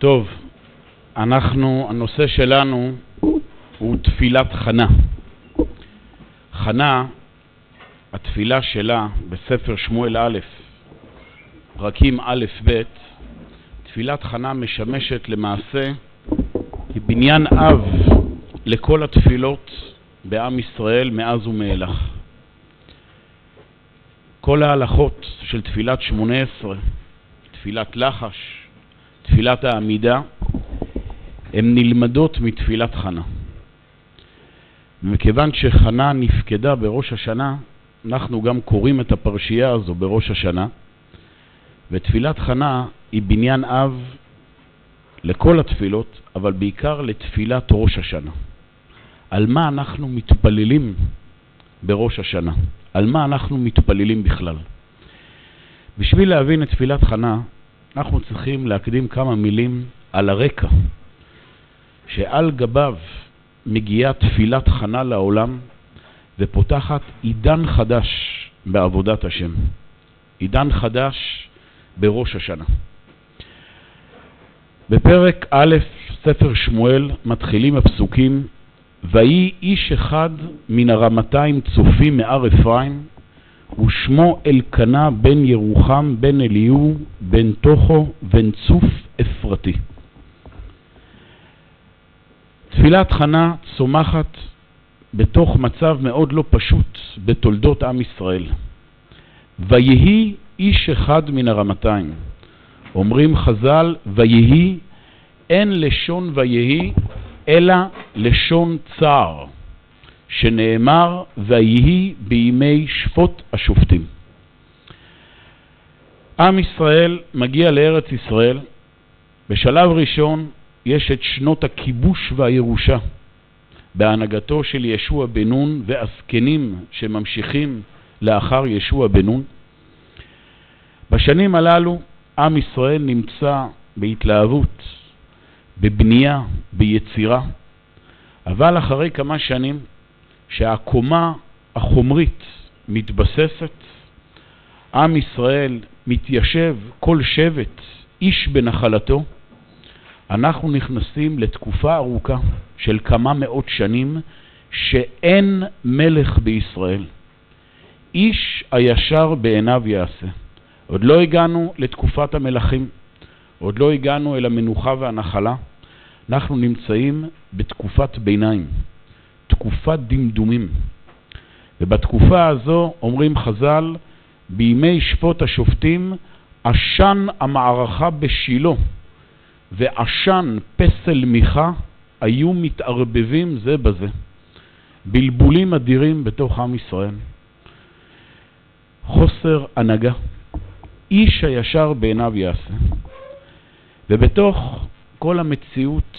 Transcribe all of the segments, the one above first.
טוב, אנחנו, הנושא שלנו הוא תפילת חנה. חנה, התפילה שלה בספר שמואל א', פרקים א' ב', תפילת חנה משמשת למעשה כבניין אב לכל התפילות בעם ישראל מאז ומאילך. כל ההלכות של תפילת שמונה עשרה, תפילת לחש, תפילת העמידה, הן נלמדות מתפילת חנה. ומכיוון שחנה נפקדה בראש השנה, אנחנו גם קוראים את הפרשייה הזו בראש השנה, ותפילת חנה היא בניין אב לכל התפילות, אבל בעיקר לתפילת ראש השנה. על מה אנחנו מתפללים בראש השנה? על מה אנחנו מתפללים בכלל? בשביל להבין את תפילת חנה, אנחנו צריכים להקדים כמה מילים על הרקע, שעל גביו מגיעה תפילת חנה לעולם ופותחת עידן חדש בעבודת השם. עידן חדש בראש השנה. בפרק א', ספר שמואל, מתחילים הפסוקים ויהי איש אחד מן הרמתיים צופים מהר אפרים ושמו אלקנה בן ירוחם בן אליהו בן תוכו בן צוף אפרתי. תפילת חנה צומחת בתוך מצב מאוד לא פשוט בתולדות עם ישראל. ויהי איש אחד מן הרמתיים. אומרים חז"ל, ויהי, אין לשון ויהי, אלא לשון צער. שנאמר, ויהי בימי שפוט השופטים. עם ישראל מגיע לארץ ישראל, בשלב ראשון יש את שנות הכיבוש והירושה, בהנהגתו של ישוע בן נון והזקנים שממשיכים לאחר ישוע בן נון. בשנים הללו עם ישראל נמצא בהתלהבות, בבנייה, ביצירה, אבל אחרי כמה שנים שהקומה החומרית מתבססת, עם ישראל מתיישב כל שבט איש בנחלתו, אנחנו נכנסים לתקופה ארוכה של כמה מאות שנים שאין מלך בישראל. איש הישר בעיניו יעשה. עוד לא הגענו לתקופת המלכים, עוד לא הגענו אל המנוחה והנחלה, אנחנו נמצאים בתקופת ביניים. תקופת דמדומים. ובתקופה הזו אומרים חז"ל, בימי שפוט השופטים, עשן המערכה בשילה ועשן פסל מיכה היו מתערבבים זה בזה. בלבולים אדירים בתוך עם ישראל. חוסר הנהגה. איש הישר בעיניו יעשה. ובתוך כל המציאות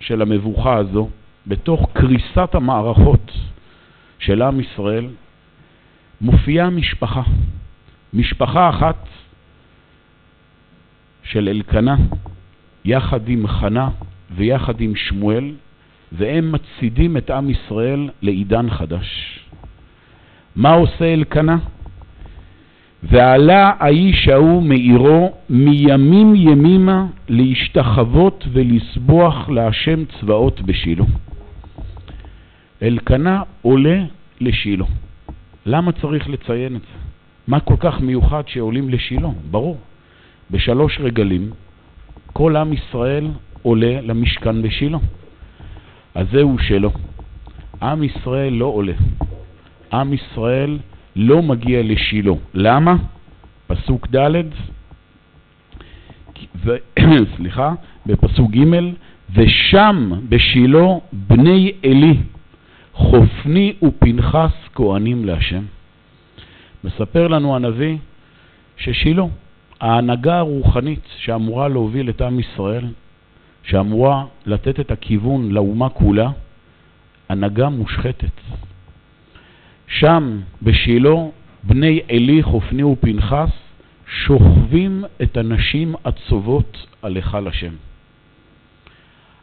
של המבוכה הזו, בתוך קריסת המערכות של עם ישראל, מופיעה משפחה. משפחה אחת של אלקנה, יחד עם חנה ויחד עם שמואל, והם מצידים את עם ישראל לעידן חדש. מה עושה אלקנה? ועלה האיש ההוא מעירו מימים ימימה להשתחוות ולסבוח להשם צבאות בשילה. אלקנה עולה לשילה. למה צריך לציין את זה? מה כל כך מיוחד שעולים לשילה? ברור. בשלוש רגלים כל עם ישראל עולה למשכן בשילה. אז זהו שלו. עם ישראל לא עולה. עם ישראל לא מגיע לשילה. למה? פסוק ד', ו... סליחה, בפסוק ג', ושם בשילה בני עלי חופני ופנחס כהנים להשם. מספר לנו הנביא ששילה, ההנהגה הרוחנית שאמורה להוביל את עם ישראל, שאמורה לתת את הכיוון לאומה כולה, הנהגה מושחתת. שם, בשילה, בני עלי, חופני ופנחס, שוכבים את הנשים עצובות על היכל השם.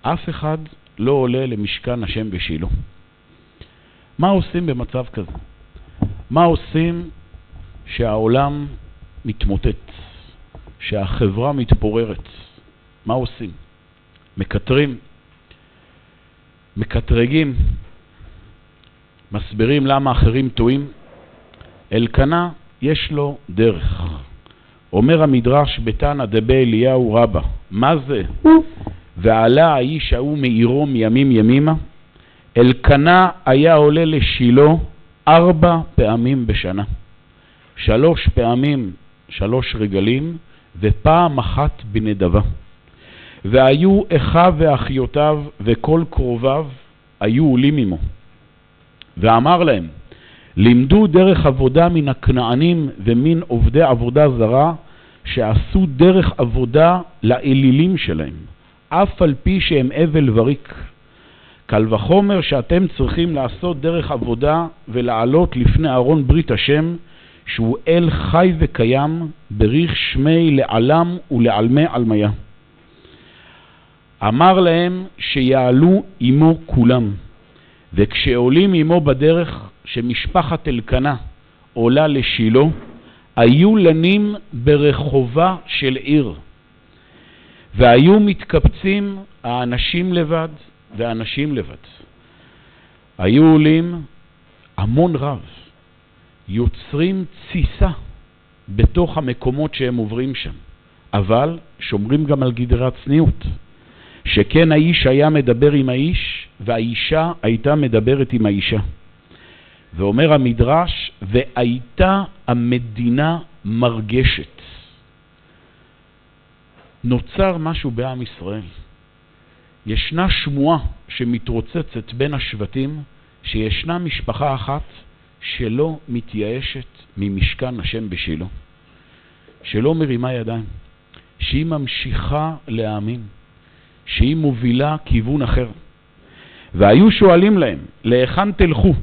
אף אחד לא עולה למשכן השם בשילה. מה עושים במצב כזה? מה עושים שהעולם מתמוטט, שהחברה מתפוררת? מה עושים? מקטרים, מקטרגים, מסבירים למה אחרים טועים. אלקנה יש לו דרך. אומר המדרש בתנא דבי אליהו רבה, מה זה? ועלה האיש ההוא מעירו מימים ימימה, אלקנה היה עולה לשילה ארבע פעמים בשנה. שלוש פעמים שלוש רגלים, ופעם אחת בנדבה. והיו אחיו ואחיותיו וכל קרוביו היו עולים עמו. ואמר להם, לימדו דרך עבודה מן הכנענים ומן עובדי עבודה זרה, שעשו דרך עבודה לאלילים שלהם, אף על פי שהם אבל וריק. קל וחומר שאתם צריכים לעשות דרך עבודה ולעלות לפני ארון ברית השם, שהוא אל חי וקיים, בריך שמי לעלם ולעלמי עלמיה. אמר להם שיעלו עמו כולם, וכשעולים עמו בדרך שמשפחת אלקנה עולה לשילה, היו לנים ברחובה של עיר, והיו מתקבצים האנשים לבד והנשים לבד. היו עולים המון רב, יוצרים תסיסה בתוך המקומות שהם עוברים שם, אבל שומרים גם על גדרי הצניעות. שכן האיש היה מדבר עם האיש, והאישה הייתה מדברת עם האישה. ואומר המדרש, והייתה המדינה מרגשת. נוצר משהו בעם ישראל. ישנה שמועה שמתרוצצת בין השבטים, שישנה משפחה אחת שלא מתייאשת ממשכן השם בשילה, שלא מרימה ידיים, שהיא ממשיכה להאמין, שהיא מובילה כיוון אחר. והיו שואלים להם, להיכן תלכו?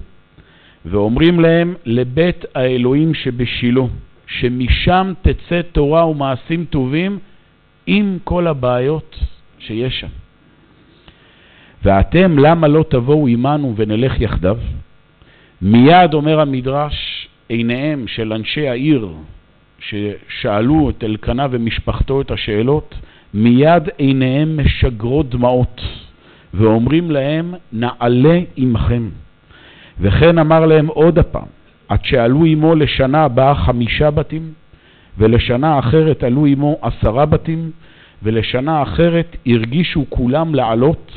ואומרים להם, לבית האלוהים שבשילה, שמשם תצא תורה ומעשים טובים עם כל הבעיות שיש שם. ואתם, למה לא תבואו עמנו ונלך יחדיו? מיד אומר המדרש, עיניהם של אנשי העיר ששאלו את אלקנה ומשפחתו את השאלות, מיד עיניהם משגרות דמעות, ואומרים להם, נעלה עמכם. וכן אמר להם עוד הפעם, עד שעלו עמו לשנה הבאה חמישה בתים, ולשנה אחרת עלו עמו עשרה בתים, ולשנה אחרת הרגישו כולם לעלות,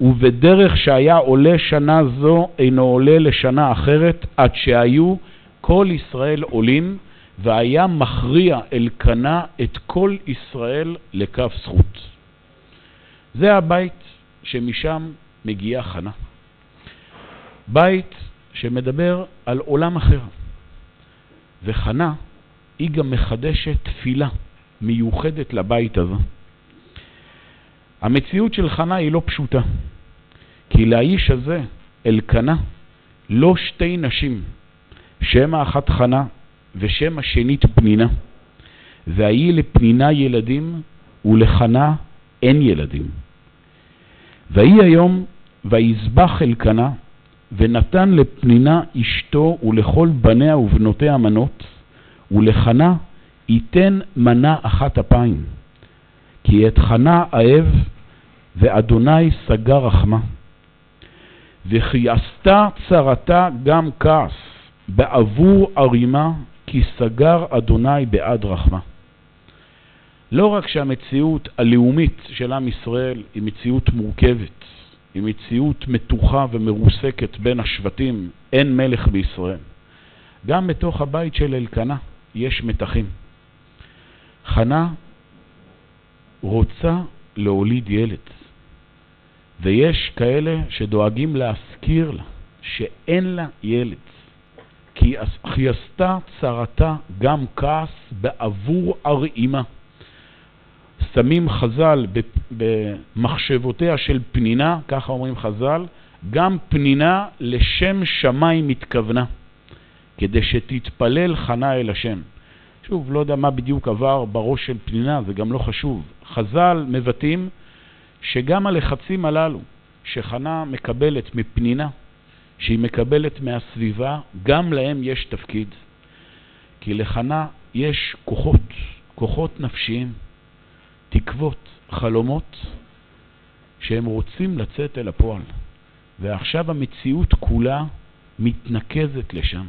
ובדרך שהיה עולה שנה זו אינו עולה לשנה אחרת, עד שהיו כל ישראל עולים, והיה מכריע אלקנה את כל ישראל לכף זכות. זה הבית שמשם מגיעה חנה. בית שמדבר על עולם אחר. וחנה היא גם מחדשת תפילה מיוחדת לבית הזה. המציאות של חנה היא לא פשוטה, כי לאיש הזה, אלקנה, לא שתי נשים, שם האחת חנה ושם השנית פנינה, והיא לפנינה ילדים ולחנה אין ילדים. ויהי היום ויזבח אלקנה ונתן לפנינה אשתו ולכל בניה ובנותיה מנות, ולחנה ייתן מנה אחת אפיים. כי את חנה אהב, ואדוני סגר רחמה. וכי עשתה צרתה גם כעס, בעבור ערימה, כי סגר אדוני בעד רחמה. לא רק שהמציאות הלאומית של עם ישראל היא מציאות מורכבת, היא מציאות מתוחה ומרוסקת בין השבטים, אין מלך בישראל. גם בתוך הבית של אלקנה יש מתחים. חנה רוצה להוליד ילד, ויש כאלה שדואגים להזכיר לה שאין לה ילד, כי עשתה צרתה גם כעס בעבור ארעימה. שמים חז"ל במחשבותיה של פנינה, ככה אומרים חז"ל, גם פנינה לשם שמיים התכוונה, כדי שתתפלל חנה אל השם. שוב, לא יודע מה בדיוק עבר בראש של פנינה, זה גם לא חשוב. חז"ל מבטאים שגם הלחצים הללו שחנה מקבלת מפנינה, שהיא מקבלת מהסביבה, גם להם יש תפקיד. כי לחנה יש כוחות, כוחות נפשיים. תקוות, חלומות, שהם רוצים לצאת אל הפועל. ועכשיו המציאות כולה מתנקזת לשם.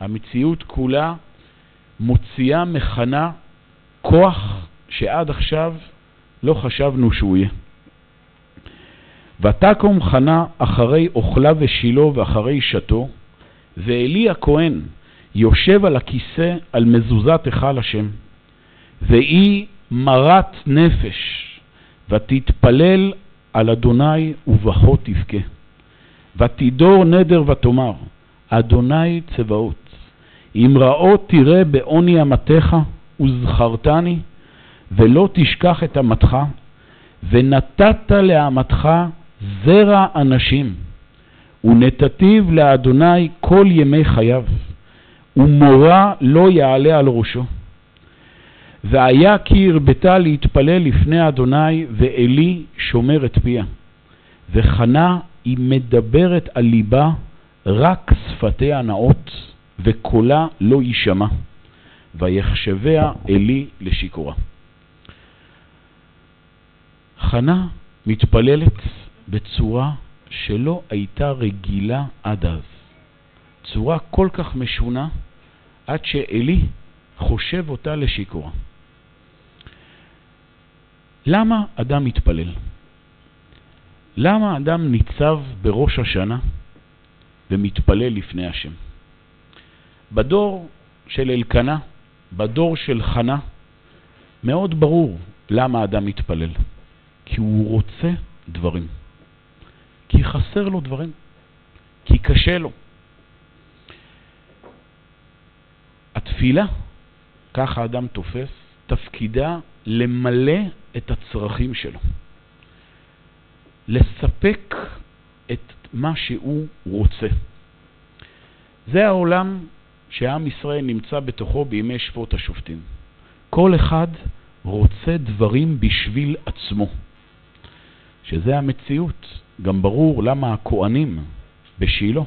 המציאות כולה מוציאה, מכנה כוח שעד עכשיו לא חשבנו שהוא יהיה. ותקום חנה אחרי אוכלה ושילה ואחרי שתו, ואלי הכהן יושב על הכיסא על מזוזת היכל השם, והיא מרת נפש, ותתפלל על אדוני ובכות תבכה. ותדור נדר ותאמר, אדוני צבאות, אם רעות תראה בעוני אמתך וזכרתני, ולא תשכח את אמתך, ונתת לאמתך זרע אנשים, ונתתיו לאדוני כל ימי חייו, ומורה לא יעלה על ראשו. והיה כי הרבתה להתפלל לפני אדוני, ואלי שומר את פיה. וחנה היא מדברת על ליבה רק שפתיה נאות, וקולה לא יישמע, ויחשביה אלי לשיכורה. חנה מתפללת בצורה שלא הייתה רגילה עד אז. צורה כל כך משונה, עד שאלי חושב אותה לשיכורה. למה אדם מתפלל? למה אדם ניצב בראש השנה ומתפלל לפני השם? בדור של אלקנה, בדור של חנה, מאוד ברור למה אדם מתפלל. כי הוא רוצה דברים. כי חסר לו דברים. כי קשה לו. התפילה, ככה אדם תופס, תפקידה למלא את הצרכים שלו. לספק את מה שהוא רוצה. זה העולם שעם ישראל נמצא בתוכו בימי שפוט השופטים. כל אחד רוצה דברים בשביל עצמו, שזה המציאות. גם ברור למה הכהנים בשילה,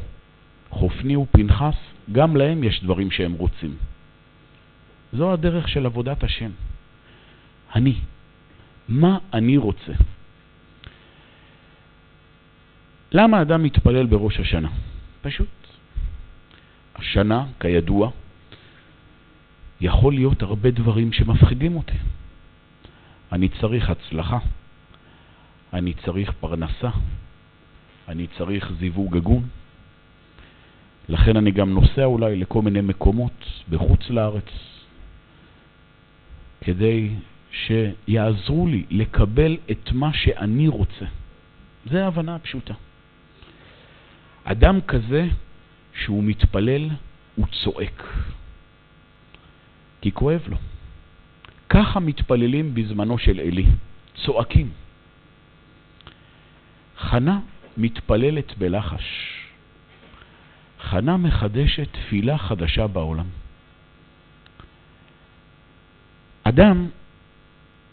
חופני ופנחס, גם להם יש דברים שהם רוצים. זו הדרך של עבודת השם. אני. מה אני רוצה? למה אדם מתפלל בראש השנה? פשוט. השנה, כידוע, יכול להיות הרבה דברים שמפחידים אותי. אני צריך הצלחה, אני צריך פרנסה, אני צריך זיווג הגון. לכן אני גם נוסע אולי לכל מיני מקומות בחוץ לארץ, כדי שיעזרו לי לקבל את מה שאני רוצה. זה ההבנה הפשוטה. אדם כזה, שהוא מתפלל, הוא צועק, כי כואב לו. ככה מתפללים בזמנו של אלי, צועקים. חנה מתפללת בלחש. חנה מחדשת תפילה חדשה בעולם. אדם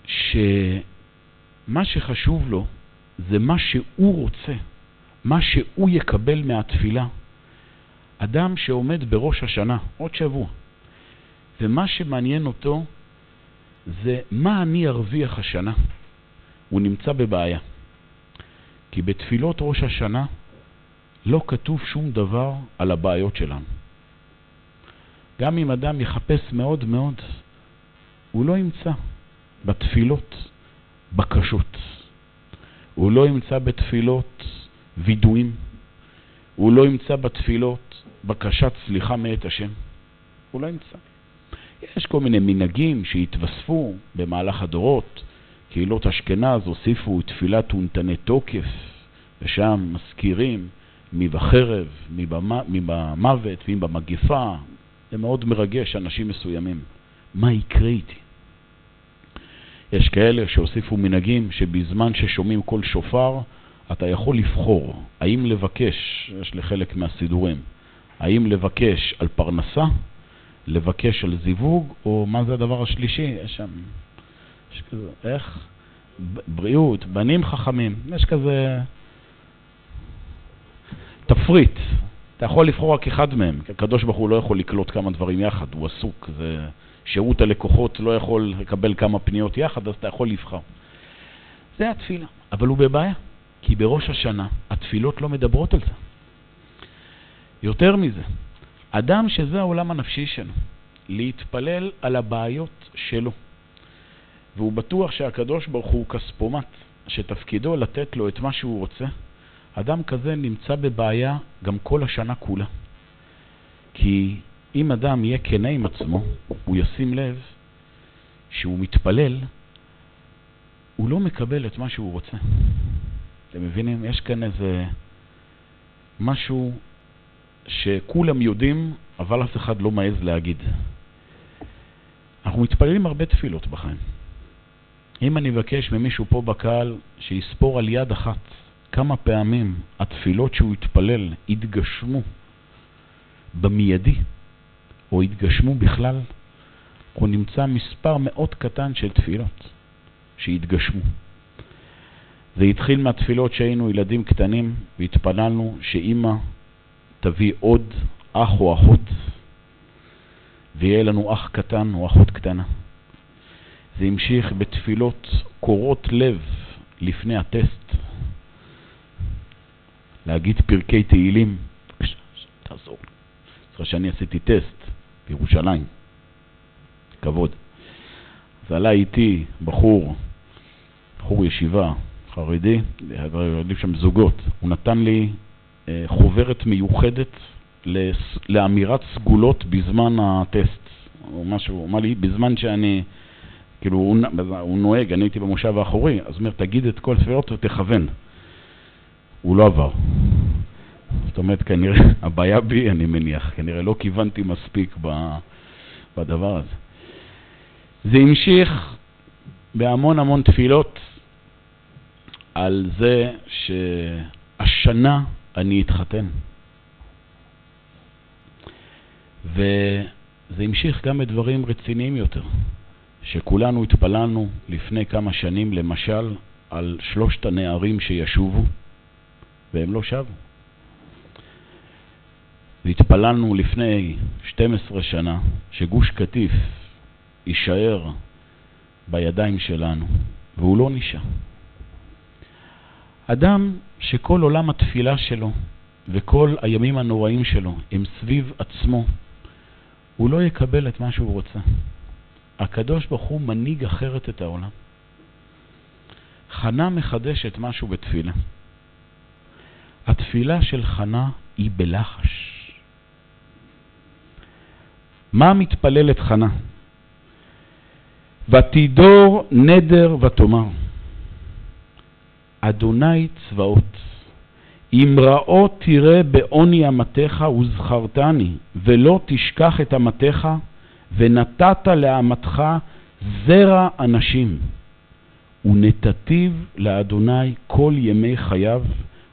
שמה שחשוב לו זה מה שהוא רוצה, מה שהוא יקבל מהתפילה. אדם שעומד בראש השנה, עוד שבוע, ומה שמעניין אותו זה מה אני ארוויח השנה. הוא נמצא בבעיה. כי בתפילות ראש השנה לא כתוב שום דבר על הבעיות שלנו. גם אם אדם יחפש מאוד מאוד, הוא לא ימצא בתפילות בקשות. הוא לא ימצא בתפילות וידועים. הוא לא ימצא בתפילות בקשת סליחה מאת השם. הוא לא ימצא. יש כל מיני מנהגים שהתווספו במהלך הדורות. קהילות אשכנז הוסיפו תפילת אונתני תוקף, ושם מזכירים מי בחרב, מי במוות, מי במגפה. זה מאוד מרגש אנשים מסוימים. מה יקרה איתי? יש כאלה שהוסיפו מנהגים שבזמן ששומעים כל שופר, אתה יכול לבחור האם לבקש, יש לחלק מהסידורים, האם לבקש על פרנסה, לבקש על זיווג, או מה זה הדבר השלישי? יש שם, יש כזה, איך? בריאות, בנים חכמים, יש כזה תפריט. אתה יכול לבחור רק אחד מהם, כי הקדוש ברוך הוא לא יכול לקלוט כמה דברים יחד, הוא עסוק. זה... שירות הלקוחות לא יכול לקבל כמה פניות יחד, אז אתה יכול לבחור. זה התפילה. אבל הוא בבעיה, כי בראש השנה התפילות לא מדברות על זה. יותר מזה, אדם שזה העולם הנפשי שלו, להתפלל על הבעיות שלו, והוא בטוח שהקדוש ברוך הוא כספומט, שתפקידו לתת לו את מה שהוא רוצה, אדם כזה נמצא בבעיה גם כל השנה כולה. כי אם אדם יהיה כנה עם עצמו, הוא ישים לב שהוא מתפלל, הוא לא מקבל את מה שהוא רוצה. אתם מבינים? יש כאן איזה משהו שכולם יודעים, אבל אף אחד לא מעז להגיד. אנחנו מתפללים הרבה תפילות בחיים. אם אני אבקש ממישהו פה בקהל שיספור על יד אחת כמה פעמים התפילות שהוא התפלל התגשמו במיידי, או התגשמו בכלל, הוא נמצא מספר מאוד קטן של תפילות שהתגשמו. זה התחיל מהתפילות שהיינו ילדים קטנים והתפללנו שאימא תביא עוד אח או אחות ויהיה לנו אח קטן או אחות קטנה. זה המשיך בתפילות קורות לב לפני הטסט. להגיד פרקי תהילים, תעזור לי. זוכר שאני עשיתי טסט בירושלים, כבוד. אז עלה איתי בחור, בחור ישיבה, חרדי, היו שם זוגות. הוא נתן לי אה, חוברת מיוחדת לאמירת סגולות בזמן הטסט. או משהו, הוא אמר לי, בזמן שאני, כאילו, הוא, הוא נוהג, אני הייתי במושב האחורי, אז הוא אומר, תגיד את כל הספירות ותכוון. הוא לא עבר. זאת אומרת, כנראה, הבעיה בי, אני מניח, כנראה לא כיוונתי מספיק בדבר הזה. זה המשיך בהמון המון תפילות על זה שהשנה אני אתחתן. וזה המשיך גם בדברים רציניים יותר, שכולנו התפללנו לפני כמה שנים, למשל, על שלושת הנערים שישובו, והם לא שבו. והתפללנו לפני 12 שנה שגוש קטיף יישאר בידיים שלנו, והוא לא נשאר. אדם שכל עולם התפילה שלו וכל הימים הנוראים שלו הם סביב עצמו, הוא לא יקבל את מה שהוא רוצה. הקדוש ברוך הוא מנהיג אחרת את העולם. חנה מחדשת משהו בתפילה. התפילה של חנה היא בלחש. מה מתפללת חנה? ותידור נדר ותאמר, אדוני צבאות, אם רעות תראה בעוני אמתך וזכרתני, ולא תשכח את אמתך, ונתת לאמתך זרע אנשים, ונתתיו לאדוני כל ימי חייו,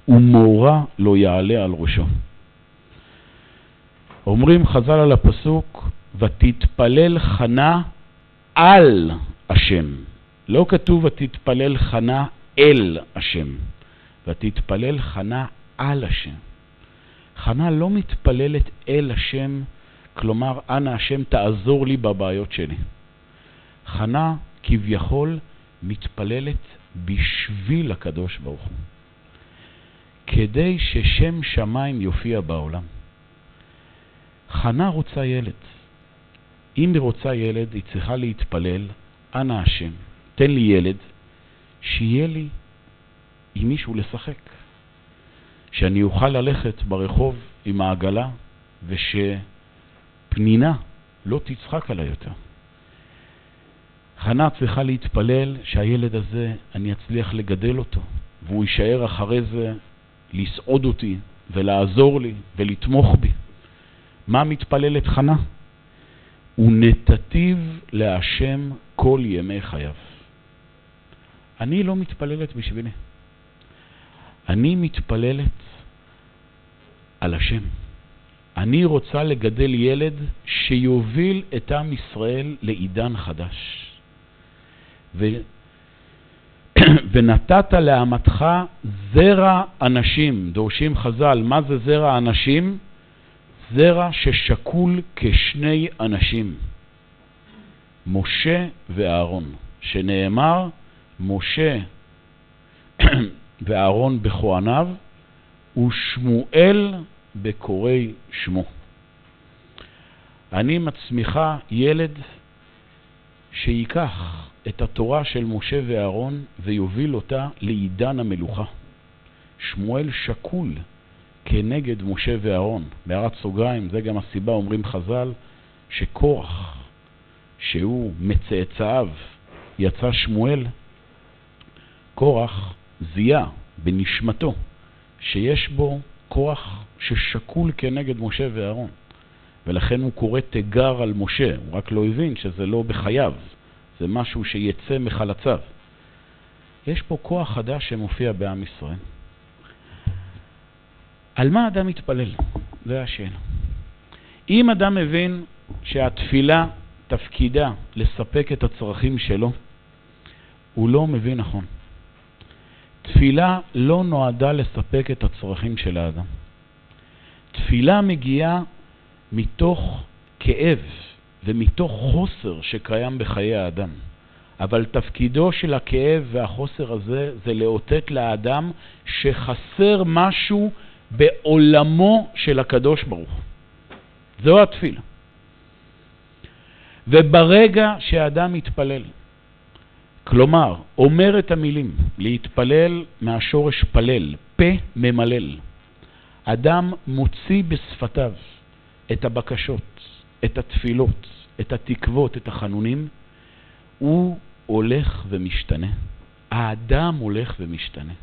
ומורא לא יעלה על ראשו. אומרים חז"ל על הפסוק, ותתפלל חנה על השם. לא כתוב ותתפלל חנה אל השם, ותתפלל חנה על השם. חנה לא מתפללת אל השם, כלומר, אנא השם תעזור לי בבעיות שלי. חנה כביכול מתפללת בשביל הקדוש ברוך הוא, כדי ששם שמיים יופיע בעולם. חנה רוצה ילד. אם היא רוצה ילד, היא צריכה להתפלל, אנא השם, תן לי ילד, שיהיה לי עם מישהו לשחק. שאני אוכל ללכת ברחוב עם העגלה, ושפנינה לא תצחק עליי יותר. חנה צריכה להתפלל שהילד הזה, אני אצליח לגדל אותו, והוא יישאר אחרי זה לסעוד אותי ולעזור לי ולתמוך בי. מה מתפללת חנה? ונתתיו להשם כל ימי חייו. אני לא מתפללת בשבילי. אני מתפללת על השם. אני רוצה לגדל ילד שיוביל את עם ישראל לעידן חדש. ו... ונתת לאמתך זרע אנשים. דורשים חז"ל, מה זה זרע אנשים? זרע ששקול כשני אנשים, משה ואהרון, שנאמר, משה ואהרון בכהניו, ושמואל בקוראי שמו. אני מצמיחה ילד שייקח את התורה של משה ואהרון ויוביל אותה לעידן המלוכה. שמואל שקול כנגד משה ואהרון. בהערת סוגריים, זה גם הסיבה, אומרים חז"ל, שקורח, שהוא מצאצאיו, יצא שמואל, קורח זיהה בנשמתו שיש בו כוח ששקול כנגד משה ואהרון. ולכן הוא קורא תיגר על משה, הוא רק לא הבין שזה לא בחייו, זה משהו שיצא מחלציו. יש פה כוח חדש שמופיע בעם ישראל. על מה אדם מתפלל? זו השאלה. אם אדם מבין שהתפילה תפקידה לספק את הצרכים שלו, הוא לא מבין נכון. תפילה לא נועדה לספק את הצרכים של האדם. תפילה מגיעה מתוך כאב ומתוך חוסר שקיים בחיי האדם. אבל תפקידו של הכאב והחוסר הזה זה לאותת לאדם שחסר משהו בעולמו של הקדוש ברוך הוא. זו התפילה. וברגע שהאדם מתפלל, כלומר, אומר את המילים, להתפלל מהשורש פלל, פה ממלל, אדם מוציא בשפתיו את הבקשות, את התפילות, את התקוות, את החנונים, הוא הולך ומשתנה. האדם הולך ומשתנה.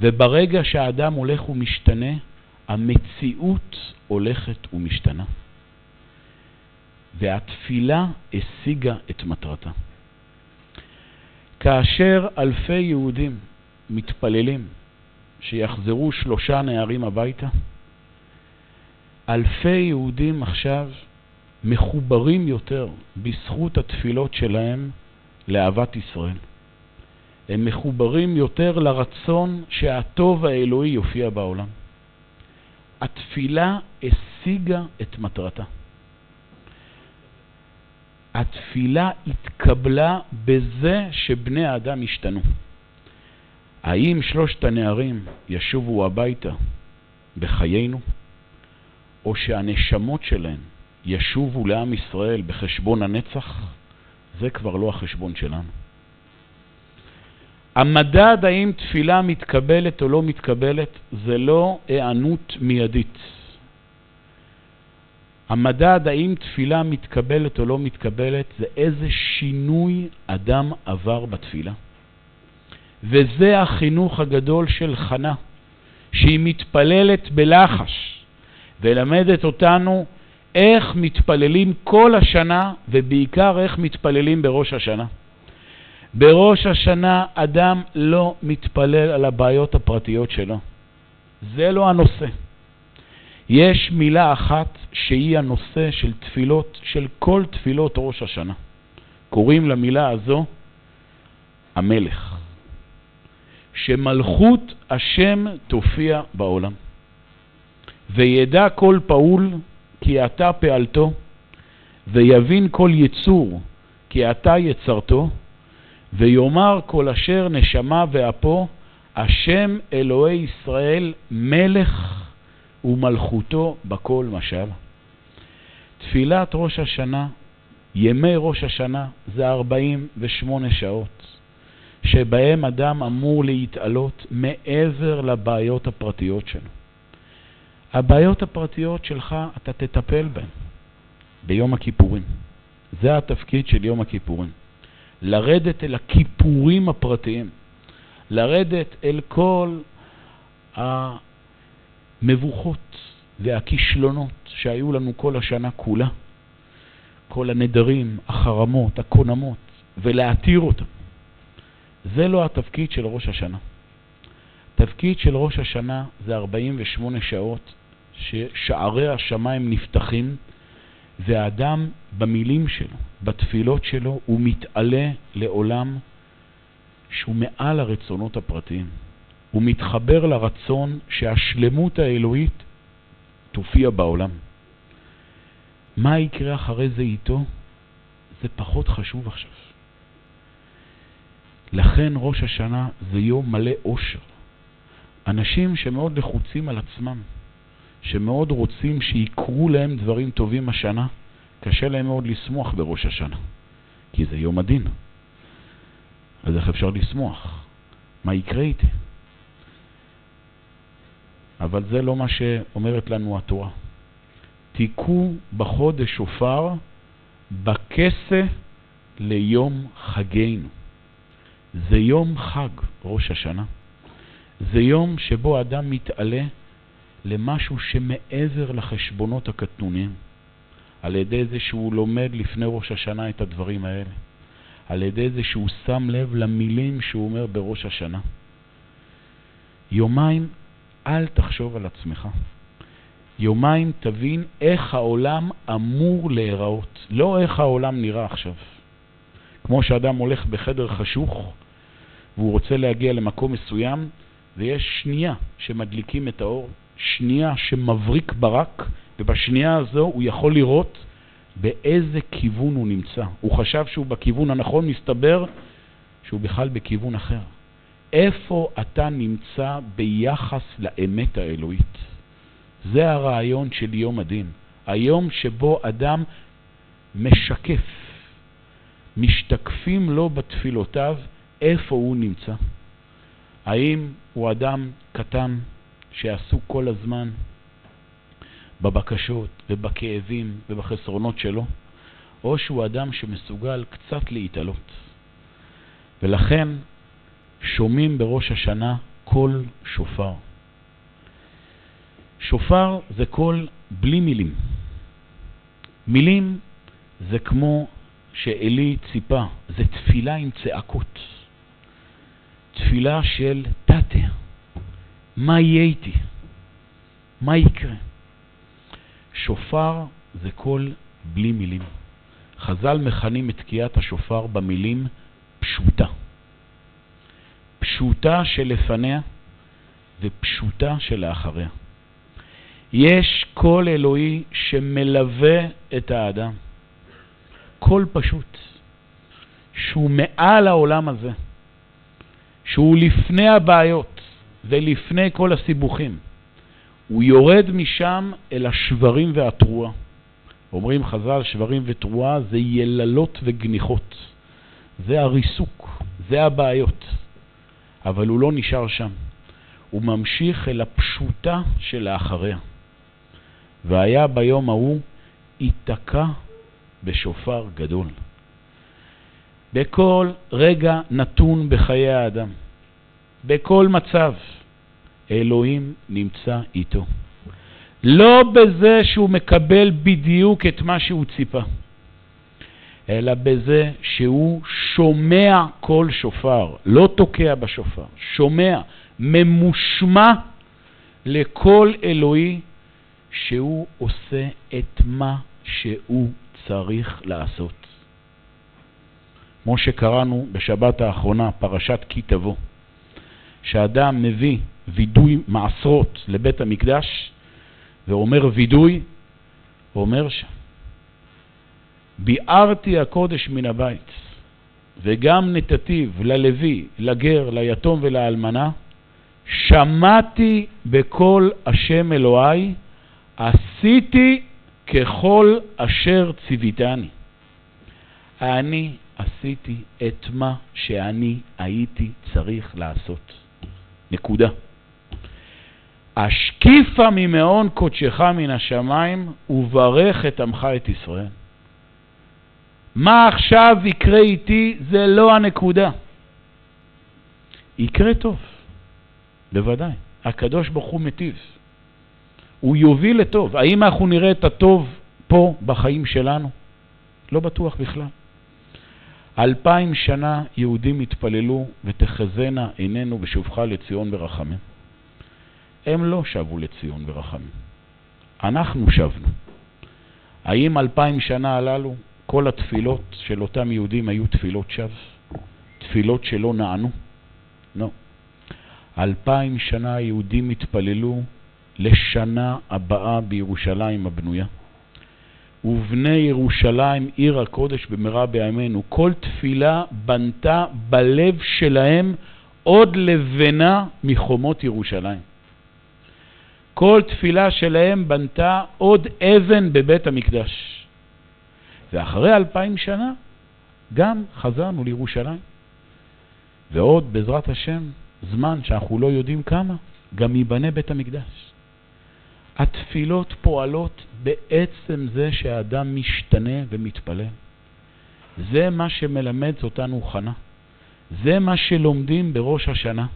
וברגע שהאדם הולך ומשתנה, המציאות הולכת ומשתנה. והתפילה השיגה את מטרתה. כאשר אלפי יהודים מתפללים שיחזרו שלושה נערים הביתה, אלפי יהודים עכשיו מחוברים יותר בזכות התפילות שלהם לאהבת ישראל. הם מחוברים יותר לרצון שהטוב האלוהי יופיע בעולם. התפילה השיגה את מטרתה. התפילה התקבלה בזה שבני האדם השתנו. האם שלושת הנערים ישובו הביתה בחיינו, או שהנשמות שלהם ישובו לעם ישראל בחשבון הנצח? זה כבר לא החשבון שלנו. המדד האם תפילה מתקבלת או לא מתקבלת זה לא היענות מיידית. המדד האם תפילה מתקבלת או לא מתקבלת זה איזה שינוי אדם עבר בתפילה. וזה החינוך הגדול של חנה, שהיא מתפללת בלחש ולמדת אותנו איך מתפללים כל השנה ובעיקר איך מתפללים בראש השנה. בראש השנה אדם לא מתפלל על הבעיות הפרטיות שלו. זה לא הנושא. יש מילה אחת שהיא הנושא של תפילות, של כל תפילות ראש השנה. קוראים למילה הזו המלך. שמלכות השם תופיע בעולם. וידע כל פעול כי אתה פעלתו, ויבין כל יצור כי אתה יצרתו, ויאמר כל אשר נשמה ואפו, השם אלוהי ישראל מלך ומלכותו בכל משל. תפילת ראש השנה, ימי ראש השנה, זה 48 שעות, שבהם אדם אמור להתעלות מעבר לבעיות הפרטיות שלו. הבעיות הפרטיות שלך, אתה תטפל בהן ביום הכיפורים. זה התפקיד של יום הכיפורים. לרדת אל הכיפורים הפרטיים, לרדת אל כל המבוכות והכישלונות שהיו לנו כל השנה כולה, כל הנדרים, החרמות, הקונמות, ולהתיר אותם. זה לא התפקיד של ראש השנה. תפקיד של ראש השנה זה 48 שעות ששערי השמיים נפתחים והאדם במילים שלו, בתפילות שלו, הוא מתעלה לעולם שהוא מעל הרצונות הפרטיים. הוא מתחבר לרצון שהשלמות האלוהית תופיע בעולם. מה יקרה אחרי זה איתו? זה פחות חשוב עכשיו. לכן ראש השנה זה יום מלא אושר. אנשים שמאוד לחוצים על עצמם, שמאוד רוצים שיקרו להם דברים טובים השנה, קשה להם מאוד לשמוח בראש השנה, כי זה יום הדין. אז איך אפשר לשמוח? מה יקרה איתי? אבל זה לא מה שאומרת לנו התורה. תיקו בחודש שופר בכסה ליום חגנו. זה יום חג, ראש השנה. זה יום שבו אדם מתעלה למשהו שמעבר לחשבונות הקטנוניים, על ידי זה שהוא לומד לפני ראש השנה את הדברים האלה, על ידי זה שהוא שם לב למילים שהוא אומר בראש השנה. יומיים אל תחשוב על עצמך. יומיים תבין איך העולם אמור להיראות, לא איך העולם נראה עכשיו. כמו שאדם הולך בחדר חשוך והוא רוצה להגיע למקום מסוים, ויש שנייה שמדליקים את האור, שנייה שמבריק ברק, ובשנייה הזו הוא יכול לראות באיזה כיוון הוא נמצא. הוא חשב שהוא בכיוון הנכון, מסתבר שהוא בכלל בכיוון אחר. איפה אתה נמצא ביחס לאמת האלוהית? זה הרעיון של יום הדין. היום שבו אדם משקף, משתקפים לו בתפילותיו איפה הוא נמצא. האם הוא אדם קטן שעסוק כל הזמן בבקשות ובכאבים ובחסרונות שלו, או שהוא אדם שמסוגל קצת להתעלות. ולכן שומעים בראש השנה קול שופר. שופר זה קול בלי מילים. מילים זה כמו שאלי ציפה, זה תפילה עם צעקות. תפילה של תתה, מה יהיה איתי? מה יקרה? שופר זה קול בלי מילים. חז"ל מכנים את תקיעת השופר במילה פשוטה. פשוטה שלפניה ופשוטה שלאחריה. יש קול אלוהי שמלווה את האדם. קול פשוט, שהוא מעל העולם הזה. שהוא לפני הבעיות ולפני כל הסיבוכים. הוא יורד משם אל השברים והתרועה. אומרים חז"ל, שברים ותרועה זה יללות וגניחות. זה הריסוק, זה הבעיות. אבל הוא לא נשאר שם. הוא ממשיך אל הפשוטה שלאחריה. והיה ביום ההוא ייתקע בשופר גדול. בכל רגע נתון בחיי האדם, בכל מצב, אלוהים נמצא איתו. לא בזה שהוא מקבל בדיוק את מה שהוא ציפה, אלא בזה שהוא שומע כל שופר, לא תוקע בשופר, שומע, ממושמע לכל אלוהי שהוא עושה את מה שהוא צריך לעשות. כמו שקראנו בשבת האחרונה, פרשת כי תבוא, שאדם מביא וידוי מעשרות לבית המקדש ואומר וידוי, אומר ביערתי הקודש מן הבית, וגם נתתיו ללוי, לגר, ליתום ולאלמנה, שמעתי בקול השם אלוהי, עשיתי ככל אשר ציוויתני. אני עשיתי את מה שאני הייתי צריך לעשות. נקודה. השקיפה ממעון קודשך מן השמיים וברך את עמך את ישראל. מה עכשיו יקרה איתי זה לא הנקודה. יקרה טוב, בוודאי. הקדוש ברוך הוא מטיב. הוא יוביל לטוב. האם אנחנו נראה את הטוב פה בחיים שלנו? לא בטוח בכלל. אלפיים שנה יהודים התפללו ותחזינה עינינו בשובך לציון ברחמים. הם לא שבו לציון ברחמים. אנחנו שבנו. האם אלפיים שנה הללו כל התפילות של אותם יהודים היו תפילות שווא? תפילות שלא נענו? לא. אלפיים שנה יהודים התפללו לשנה הבאה בירושלים הבנויה. ובני ירושלים עיר הקודש במהרה בימינו. כל תפילה בנתה בלב שלהם עוד לבנה מחומות ירושלים. כל תפילה שלהם בנתה עוד אבן בבית המקדש. ואחרי אלפיים שנה גם חזרנו לירושלים. ועוד, בעזרת השם, זמן שאנחנו לא יודעים כמה, גם ייבנה בית המקדש. התפילות פועלות בעצם זה שהאדם משתנה ומתפלל. זה מה שמלמד אותנו חנה. זה מה שלומדים בראש השנה.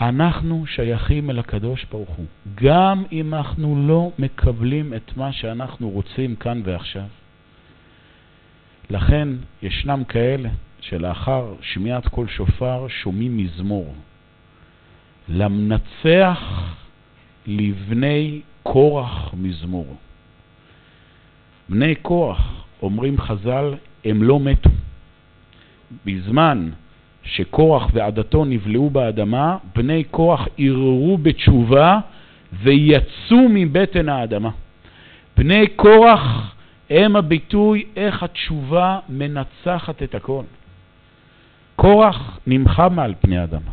אנחנו שייכים אל הקדוש ברוך הוא, גם אם אנחנו לא מקבלים את מה שאנחנו רוצים כאן ועכשיו. לכן ישנם כאלה שלאחר שמיעת כל שופר שומעים מזמור. למנצח לבני קורח מזמור. בני קורח, אומרים חז"ל, הם לא מתו. בזמן שקורח ועדתו נבלעו באדמה, בני קורח ערערו בתשובה ויצאו מבטן האדמה. בני קורח הם הביטוי איך התשובה מנצחת את הכל. קורח נמחה מעל פני האדמה,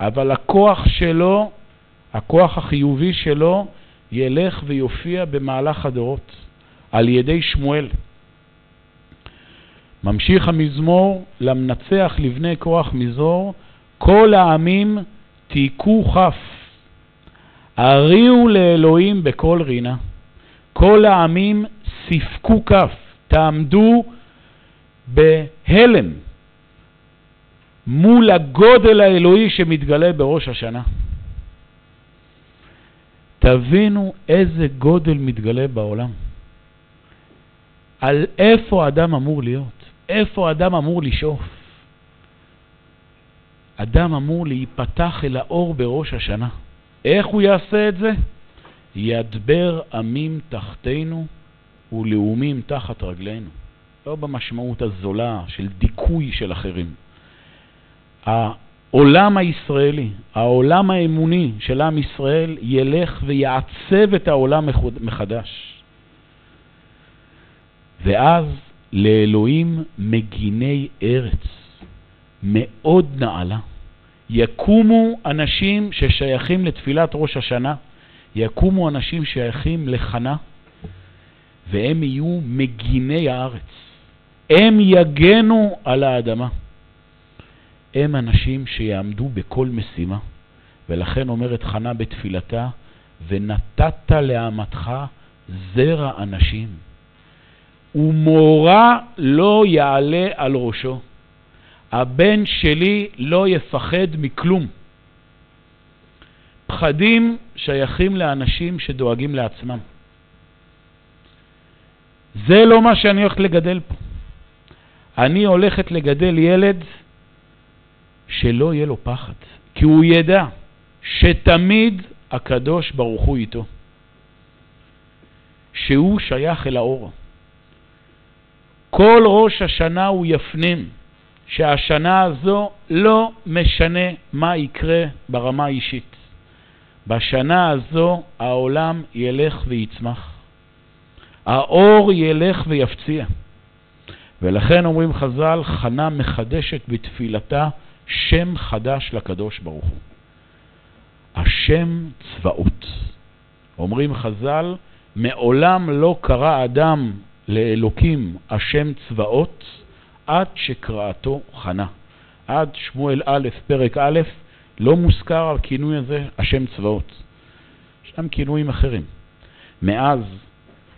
אבל הכוח שלו, הכוח החיובי שלו, ילך ויופיע במהלך הדורות על ידי שמואל. ממשיך המזמור, למנצח לבני כוח מזור, כל העמים תיקו כף, הריעו לאלוהים בכל רינה. כל העמים סיפקו כף, תעמדו בהלם מול הגודל האלוהי שמתגלה בראש השנה. תבינו איזה גודל מתגלה בעולם. על איפה אדם אמור להיות. איפה אדם אמור לשאוף? אדם אמור להיפתח אל האור בראש השנה. איך הוא יעשה את זה? ידבר עמים תחתינו ולאומים תחת רגלינו. לא במשמעות הזולה של דיכוי של אחרים. העולם הישראלי, העולם האמוני של עם ישראל, ילך ויעצב את העולם מחדש. ואז לאלוהים מגיני ארץ, מאוד נעלה. יקומו אנשים ששייכים לתפילת ראש השנה, יקומו אנשים שייכים לחנה, והם יהיו מגיני הארץ. הם יגנו על האדמה. הם אנשים שיעמדו בכל משימה, ולכן אומרת חנה בתפילתה, ונתת לאמתך זרע אנשים. ומורא לא יעלה על ראשו. הבן שלי לא יפחד מכלום. פחדים שייכים לאנשים שדואגים לעצמם. זה לא מה שאני הולכת לגדל פה. אני הולכת לגדל ילד שלא יהיה לו פחד, כי הוא ידע שתמיד הקדוש ברוך הוא איתו, שהוא שייך אל האור. כל ראש השנה הוא יפנים שהשנה הזו לא משנה מה יקרה ברמה האישית. בשנה הזו העולם ילך ויצמח. האור ילך ויפציע. ולכן אומרים חז"ל, חנה מחדשת בתפילתה שם חדש לקדוש ברוך הוא. השם צבאות. אומרים חז"ל, מעולם לא קרא אדם לאלוקים השם צבאות עד שקראתו חנה. עד שמואל א', פרק א', לא מוזכר הכינוי הזה השם צבאות. ישנם כינויים אחרים. מאז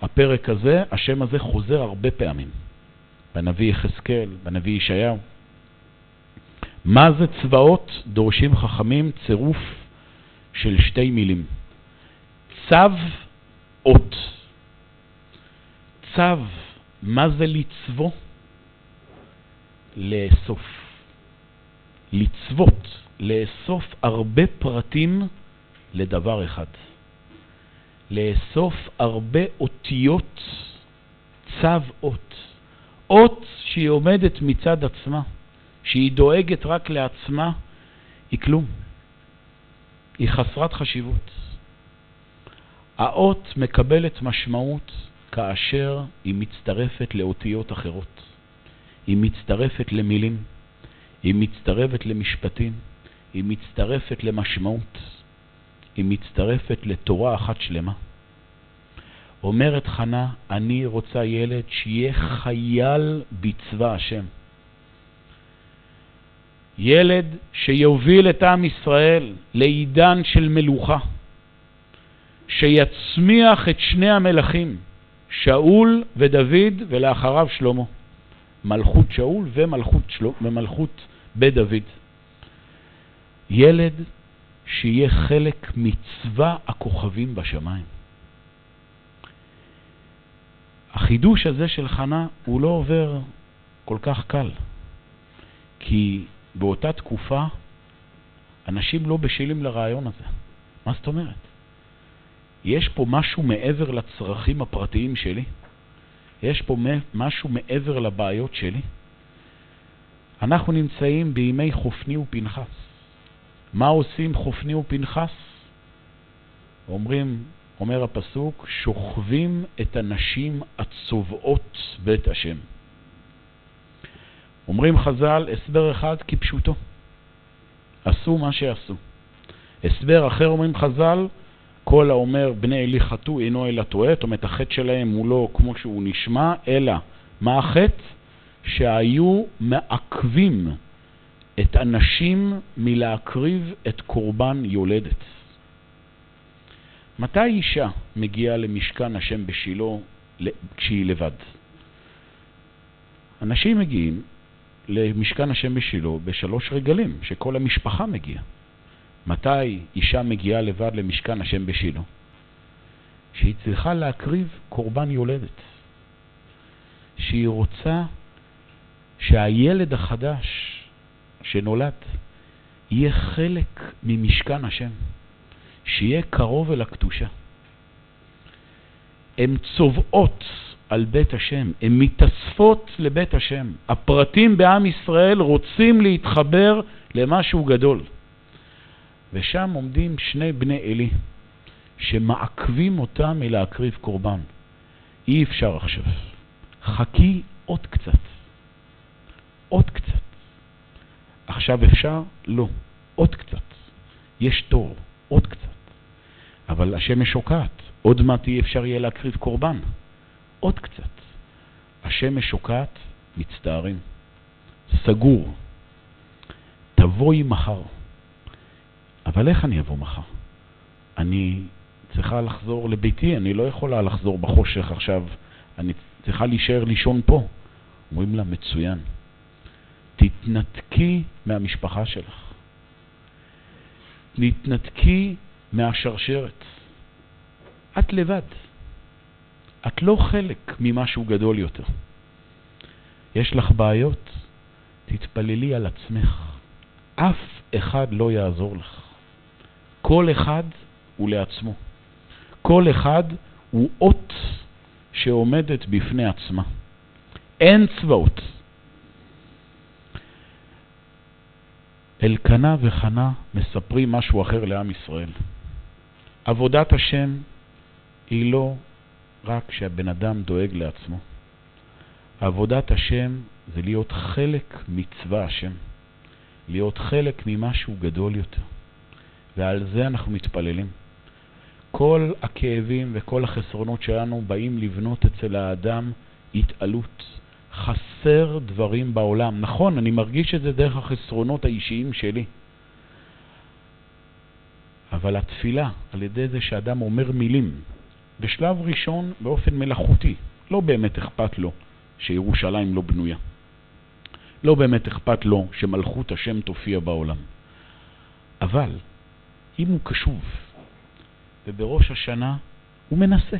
הפרק הזה, השם הזה חוזר הרבה פעמים. בנביא יחזקאל, בנביא ישעיהו. מה זה צבאות? דורשים חכמים צירוף של שתי מילים. צו אות. צו, מה זה לצבו? לאסוף. לצוות, לאסוף הרבה פרטים לדבר אחד. לאסוף הרבה אותיות, צו אות. אות שהיא עומדת מצד עצמה, שהיא דואגת רק לעצמה, היא כלום. היא חסרת חשיבות. האות מקבלת משמעות כאשר היא מצטרפת לאותיות אחרות. היא מצטרפת למילים, היא מצטרפת למשפטים, היא מצטרפת למשמעות, היא מצטרפת לתורה אחת שלמה. אומרת חנה, אני רוצה ילד שיהיה חייל בצבא השם. ילד שיוביל את עם ישראל לעידן של מלוכה, שיצמיח את שני המלכים, שאול ודוד ולאחריו שלמה. מלכות שאול ומלכות, של... ומלכות בית דוד. ילד שיהיה חלק מצבא הכוכבים בשמיים. החידוש הזה של חנה הוא לא עובר כל כך קל, כי באותה תקופה אנשים לא בשלים לרעיון הזה. מה זאת אומרת? יש פה משהו מעבר לצרכים הפרטיים שלי? יש פה משהו מעבר לבעיות שלי? אנחנו נמצאים בימי חופני ופנחס. מה עושים חופני ופנחס? אומרים, אומר הפסוק, שוכבים את הנשים הצובעות בית השם. אומרים חז"ל, הסבר אחד כפשוטו. עשו מה שעשו. הסבר אחר אומרים חז"ל, כל האומר בני אלי חטאו אינו אלא טועה, זאת אומרת החטא שלהם הוא לא כמו שהוא נשמע, אלא מה החטא? שהיו מעכבים את הנשים מלהקריב את קורבן יולדת. מתי אישה מגיעה למשכן השם בשילה כשהיא לבד? אנשים מגיעים למשכן השם בשילה בשלוש רגלים, שכל המשפחה מגיעה. מתי אישה מגיעה לבד למשכן השם בשילה? שהיא צריכה להקריב קורבן יולדת. שהיא רוצה שהילד החדש שנולד יהיה חלק ממשכן השם, שיהיה קרוב אל הקדושה. הן צובעות על בית השם, הן מתאספות לבית השם. הפרטים בעם ישראל רוצים להתחבר למשהו גדול. ושם עומדים שני בני אלי, שמעכבים אותם מלהקריב קורבן. אי אפשר עכשיו. חכי עוד קצת. עוד קצת. עכשיו אפשר? לא. עוד קצת. יש תור. עוד קצת. אבל השמש שוקעת. עוד מעט אי אפשר יהיה להקריב קורבן. עוד קצת. השמש שוקעת, מצטערים. סגור. תבואי מחר. אבל איך אני אבוא מחר? אני צריכה לחזור לביתי, אני לא יכולה לחזור בחושך עכשיו, אני צריכה להישאר לישון פה. אומרים לה, מצוין. תתנתקי מהמשפחה שלך. תתנתקי מהשרשרת. את לבד. את לא חלק ממשהו גדול יותר. יש לך בעיות? תתפללי על עצמך. אף אחד לא יעזור לך. כל אחד הוא לעצמו. כל אחד הוא אות שעומדת בפני עצמה. אין צבאות. אלקנה וחנה מספרים משהו אחר לעם ישראל. עבודת השם היא לא רק שהבן אדם דואג לעצמו. עבודת השם זה להיות חלק מצווה השם, להיות חלק ממשהו גדול יותר. ועל זה אנחנו מתפללים. כל הכאבים וכל החסרונות שלנו באים לבנות אצל האדם התעלות. חסר דברים בעולם. נכון, אני מרגיש את זה דרך החסרונות האישיים שלי. אבל התפילה, על ידי זה שאדם אומר מילים, בשלב ראשון באופן מלאכותי, לא באמת אכפת לו שירושלים לא בנויה. לא באמת אכפת לו שמלכות השם תופיע בעולם. אבל אם הוא קשוב, ובראש השנה הוא מנסה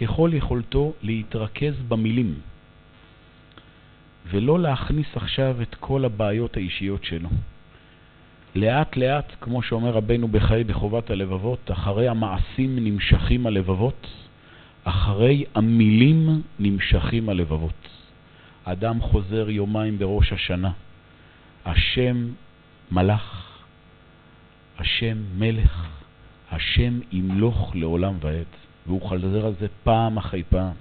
ככל יכולתו להתרכז במילים, ולא להכניס עכשיו את כל הבעיות האישיות שלו. לאט לאט, כמו שאומר רבנו בחיי בחובת הלבבות, אחרי המעשים נמשכים הלבבות, אחרי המילים נמשכים הלבבות. אדם חוזר יומיים בראש השנה, השם מלאך, השם מלך, השם ימלוך לעולם ועד. והוא חזר על זה פעם אחרי פעם.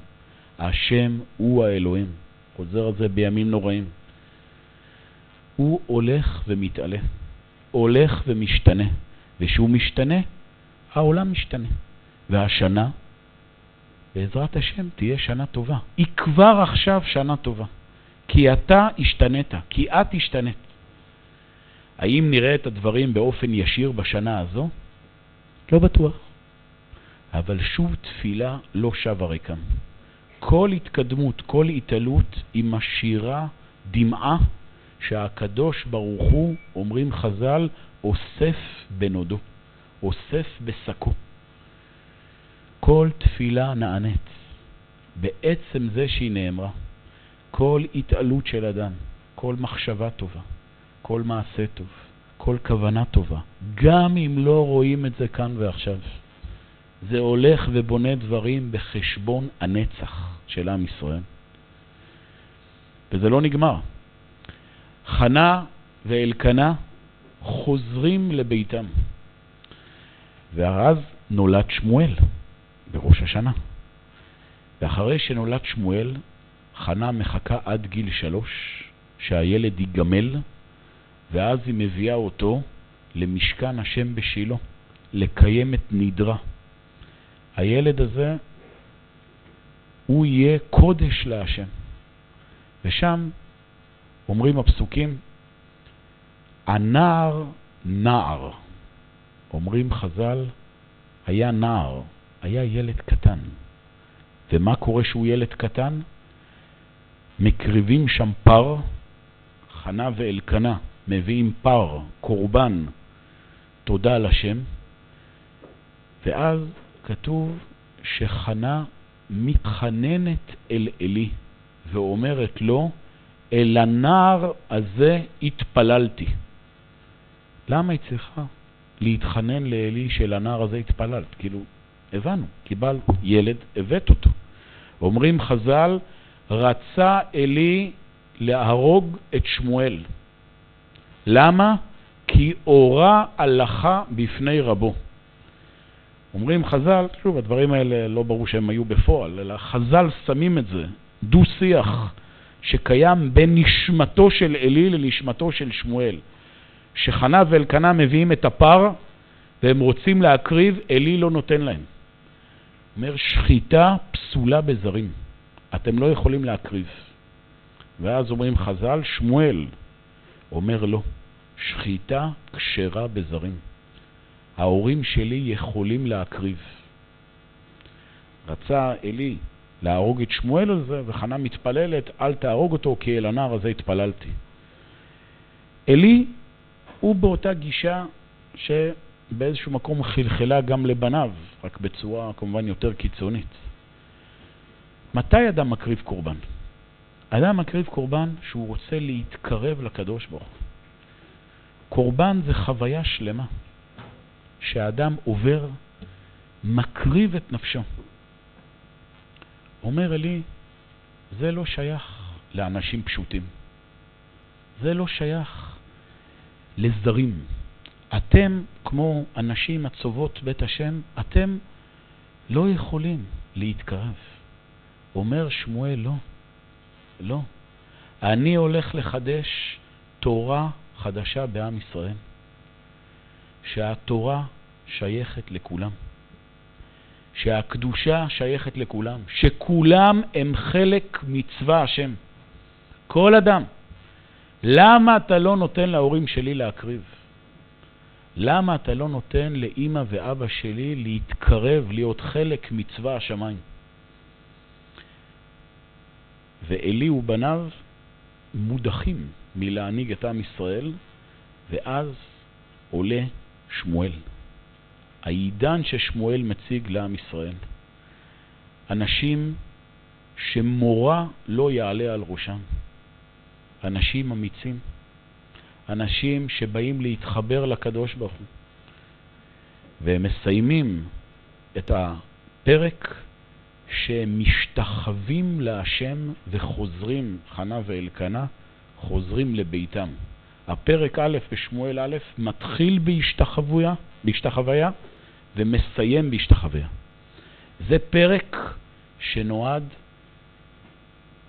השם הוא האלוהים. חוזר על זה בימים נוראים. הוא הולך ומתעלה, הולך ומשתנה, וכשהוא משתנה, העולם משתנה. והשנה, בעזרת השם, תהיה שנה טובה. היא כבר עכשיו שנה טובה. כי אתה השתנית, כי את השתנית. האם נראה את הדברים באופן ישיר בשנה הזו? לא בטוח. אבל שוב תפילה לא שווה ריקם. כל התקדמות, כל התעלות, היא משאירה דמעה שהקדוש ברוך הוא, אומרים חז"ל, אוסף בנודו, אוסף בשקו. כל תפילה נענית בעצם זה שהיא נאמרה. כל התעלות של אדם, כל מחשבה טובה, כל מעשה טוב, כל כוונה טובה, גם אם לא רואים את זה כאן ועכשיו. זה הולך ובונה דברים בחשבון הנצח של עם ישראל. וזה לא נגמר. חנה ואלקנה חוזרים לביתם. ואז נולד שמואל בראש השנה. ואחרי שנולד שמואל, חנה מחכה עד גיל שלוש, שהילד ייגמל, ואז היא מביאה אותו למשכן השם בשילה, לקיים את נדרה. הילד הזה, הוא יהיה קודש להשם. ושם אומרים הפסוקים, הנער נער. אומרים חז"ל, היה נער, היה ילד קטן. ומה קורה שהוא ילד קטן? מקריבים שם פר, חנה ואלקנה מביאים פר, קורבן, תודה לשם, ואז כתוב שחנה מתחננת אל אלי ואומרת לו, אל הנער הזה התפללתי. למה היא צריכה להתחנן לאלי של הנער הזה התפללת? כאילו, הבנו, קיבלת ילד, הבאת אותו. אומרים חז"ל, רצה אלי להרוג את שמואל. למה? כי אורה הלכה בפני רבו. אומרים חז"ל, שוב, הדברים האלה לא ברור שהם היו בפועל, אלא חז"ל שמים את זה, דו-שיח שקיים בין נשמתו של אלי לנשמתו של שמואל. שחנה ואלקנה מביאים את הפר והם רוצים להקריב, אלי לא נותן להם. אומר, שחיטה פסולה בזרים. אתם לא יכולים להקריב. ואז אומרים חז"ל, שמואל אומר לא, שחיטה כשרה בזרים. ההורים שלי יכולים להקריב. רצה אלי להרוג את שמואל על זה, וחנה מתפללת, אל תהרוג אותו, כי אל הנער הזה התפללתי. אלי הוא באותה גישה שבאיזשהו מקום חלחלה גם לבניו, רק בצורה כמובן יותר קיצונית. מתי אדם מקריב קורבן? אדם מקריב קורבן שהוא רוצה להתקרב לקדוש ברוך. קורבן זה חוויה שלמה שהאדם עובר, מקריב את נפשו. אומר אלי, זה לא שייך לאנשים פשוטים. זה לא שייך לזרים. אתם, כמו אנשים הצובות בית השם, אתם לא יכולים להתקרב. אומר שמואל, לא, לא. אני הולך לחדש תורה חדשה בעם ישראל, שהתורה שייכת לכולם, שהקדושה שייכת לכולם, שכולם הם חלק מצווה השם. כל אדם. למה אתה לא נותן להורים שלי להקריב? למה אתה לא נותן לאימא ואבא שלי להתקרב, להיות חלק מצווה השמיים? ואלי ובניו מודחים מלהנהיג את עם ישראל, ואז עולה שמואל. העידן ששמואל מציג לעם ישראל. אנשים שמורא לא יעלה על ראשם. אנשים אמיצים. אנשים שבאים להתחבר לקדוש ברוך הוא. והם מסיימים את הפרק שהם משתחווים להשם וחוזרים, חנה ואלקנה, חוזרים לביתם. הפרק א' בשמואל א' מתחיל בהשתחוויה, בהשתחוויה ומסיים בהשתחוויה. זה פרק שנועד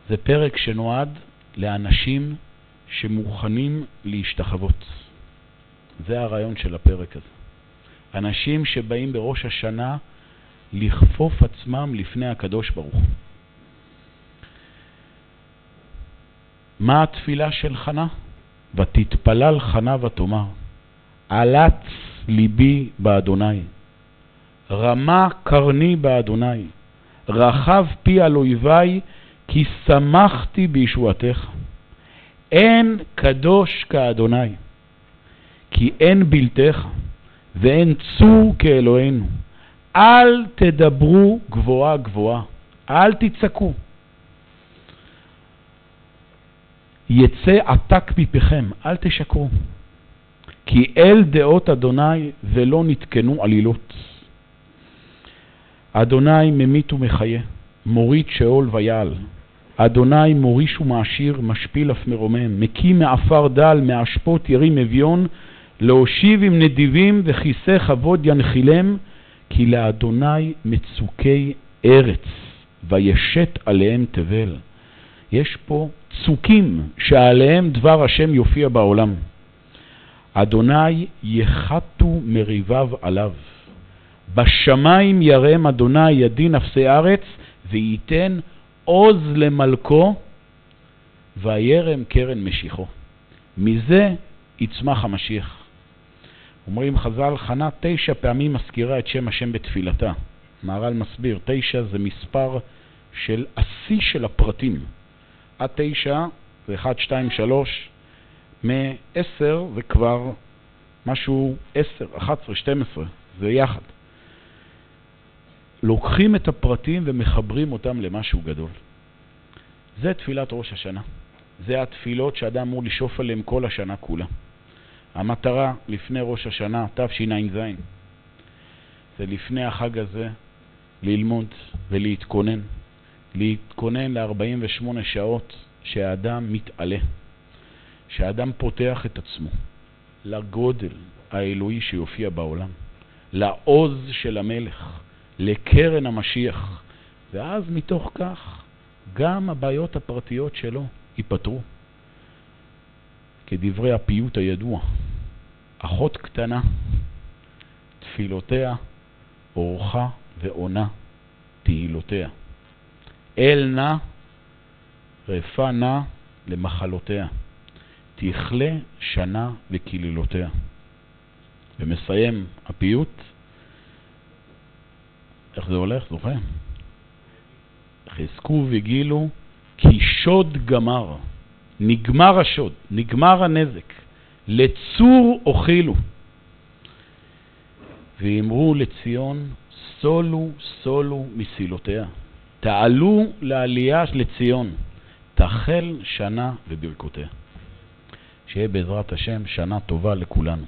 זה פרק שנועד לאנשים שמוכנים להשתחוות. זה הרעיון של הפרק הזה. אנשים שבאים בראש השנה לכפוף עצמם לפני הקדוש ברוך הוא. מה התפילה של חנה? ותתפלל חנה ותאמר, עלת ליבי באדוני, רמה קרני באדוני, רחב פי על אויבי, כי שמחתי בישועתך. אין קדוש כאדוני, כי אין בלתך, ואין צור כאלוהינו. אל תדברו גבוהה גבוהה, אל תצעקו. יצא עתק מפיכם, אל תשקרו. כי אל דעות אדוני ולא נתקנו עלילות. אדוני ממית ומחיה, מוריד שאול ויעל. אדוני מוריש ומעשיר, משפיל אף מרומם, מקים מעפר דל, מאשפות ירים אביון, להושיב עם נדיבים וכיסא כבוד ינחילם, כי לאדוני מצוקי ארץ, וישת עליהם תבל. יש פה צוקים שעליהם דבר השם יופיע בעולם. אדוני יחתו מריביו עליו. בשמיים ירם אדוני ידי נפסי ארץ, וייתן עוז למלכו, וירם קרן משיחו. מזה יצמח המשיח. אומרים חז"ל, חנה תשע פעמים מזכירה את שם השם בתפילתה. מהר"ל מסביר, תשע זה מספר של השיא של הפרטים. עד תשע זה אחד, שתיים, שלוש, מעשר זה כבר משהו עשר, אחת עשרה, שתים עשרה, זה יחד. לוקחים את הפרטים ומחברים אותם למשהו גדול. זה תפילת ראש השנה. זה התפילות שאדם אמור לשאוף עליהן כל השנה כולה. המטרה לפני ראש השנה, תשע"ז, זה לפני החג הזה ללמוד ולהתכונן. להתכונן ל-48 שעות שהאדם מתעלה, שהאדם פותח את עצמו לגודל האלוהי שיופיע בעולם, לעוז של המלך, לקרן המשיח, ואז מתוך כך גם הבעיות הפרטיות שלו ייפתרו. כדברי הפיוט הידוע, אחות קטנה, תפילותיה, אורחה ועונה, תהילותיה. אל נא, רפה נא למחלותיה, תכלה שנה וקללותיה. ומסיים הפיוט, איך זה הולך? זוכר? חזקו וגילו כי שוד גמר. נגמר השוד, נגמר הנזק, לצור אוכילו. ואמרו לציון, סולו סולו מסילותיה. תעלו לעלייה לציון, תחל שנה וברכותיה. שיהיה בעזרת השם שנה טובה לכולנו.